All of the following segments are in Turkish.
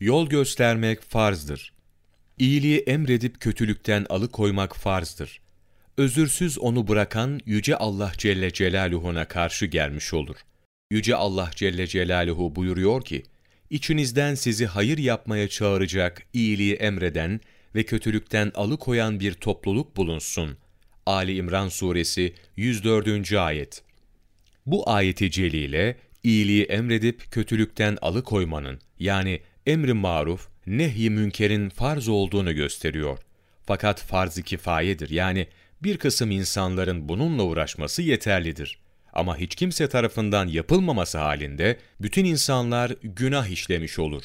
Yol göstermek farzdır. İyiliği emredip kötülükten alıkoymak farzdır. Özürsüz onu bırakan Yüce Allah Celle Celaluhu'na karşı gelmiş olur. Yüce Allah Celle Celaluhu buyuruyor ki, İçinizden sizi hayır yapmaya çağıracak, iyiliği emreden ve kötülükten alıkoyan bir topluluk bulunsun. Ali İmran Suresi 104. Ayet Bu ayeti celile, iyiliği emredip kötülükten alıkoymanın, yani emri maruf, nehy münkerin farz olduğunu gösteriyor. Fakat farz-ı kifayedir, yani bir kısım insanların bununla uğraşması yeterlidir. Ama hiç kimse tarafından yapılmaması halinde bütün insanlar günah işlemiş olur.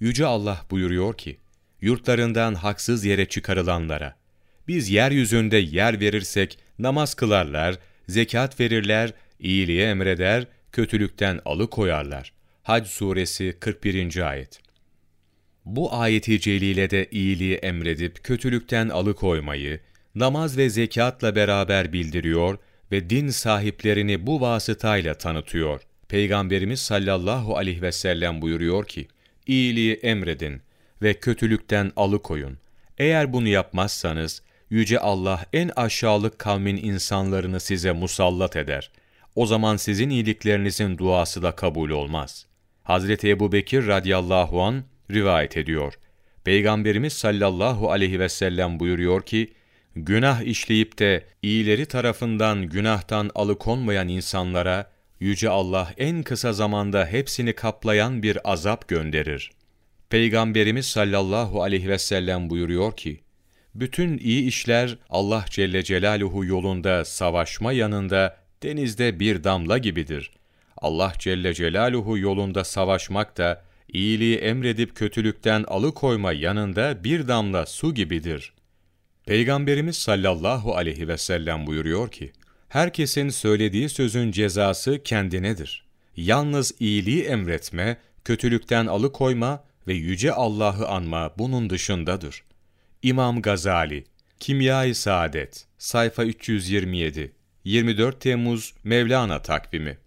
Yüce Allah buyuruyor ki, yurtlarından haksız yere çıkarılanlara, biz yeryüzünde yer verirsek namaz kılarlar, zekat verirler, iyiliği emreder, kötülükten alıkoyarlar. Hac suresi 41. ayet. Bu ayeti celilede iyiliği emredip kötülükten alıkoymayı, namaz ve zekatla beraber bildiriyor ve din sahiplerini bu vasıtayla tanıtıyor. Peygamberimiz sallallahu aleyhi ve sellem buyuruyor ki, iyiliği emredin ve kötülükten alıkoyun. Eğer bunu yapmazsanız, Yüce Allah en aşağılık kavmin insanlarını size musallat eder. O zaman sizin iyiliklerinizin duası da kabul olmaz. Hazreti Ebu Bekir radıyallahu an rivayet ediyor. Peygamberimiz sallallahu aleyhi ve sellem buyuruyor ki, günah işleyip de iyileri tarafından günahtan alıkonmayan insanlara, Yüce Allah en kısa zamanda hepsini kaplayan bir azap gönderir. Peygamberimiz sallallahu aleyhi ve sellem buyuruyor ki, bütün iyi işler Allah Celle Celaluhu yolunda savaşma yanında denizde bir damla gibidir. Allah Celle Celaluhu yolunda savaşmak da iyiliği emredip kötülükten alıkoyma yanında bir damla su gibidir. Peygamberimiz sallallahu aleyhi ve sellem buyuruyor ki, herkesin söylediği sözün cezası kendinedir. Yalnız iyiliği emretme, kötülükten alıkoyma ve yüce Allah'ı anma bunun dışındadır. İmam Gazali, Kimya-i Saadet, sayfa 327, 24 Temmuz Mevlana takvimi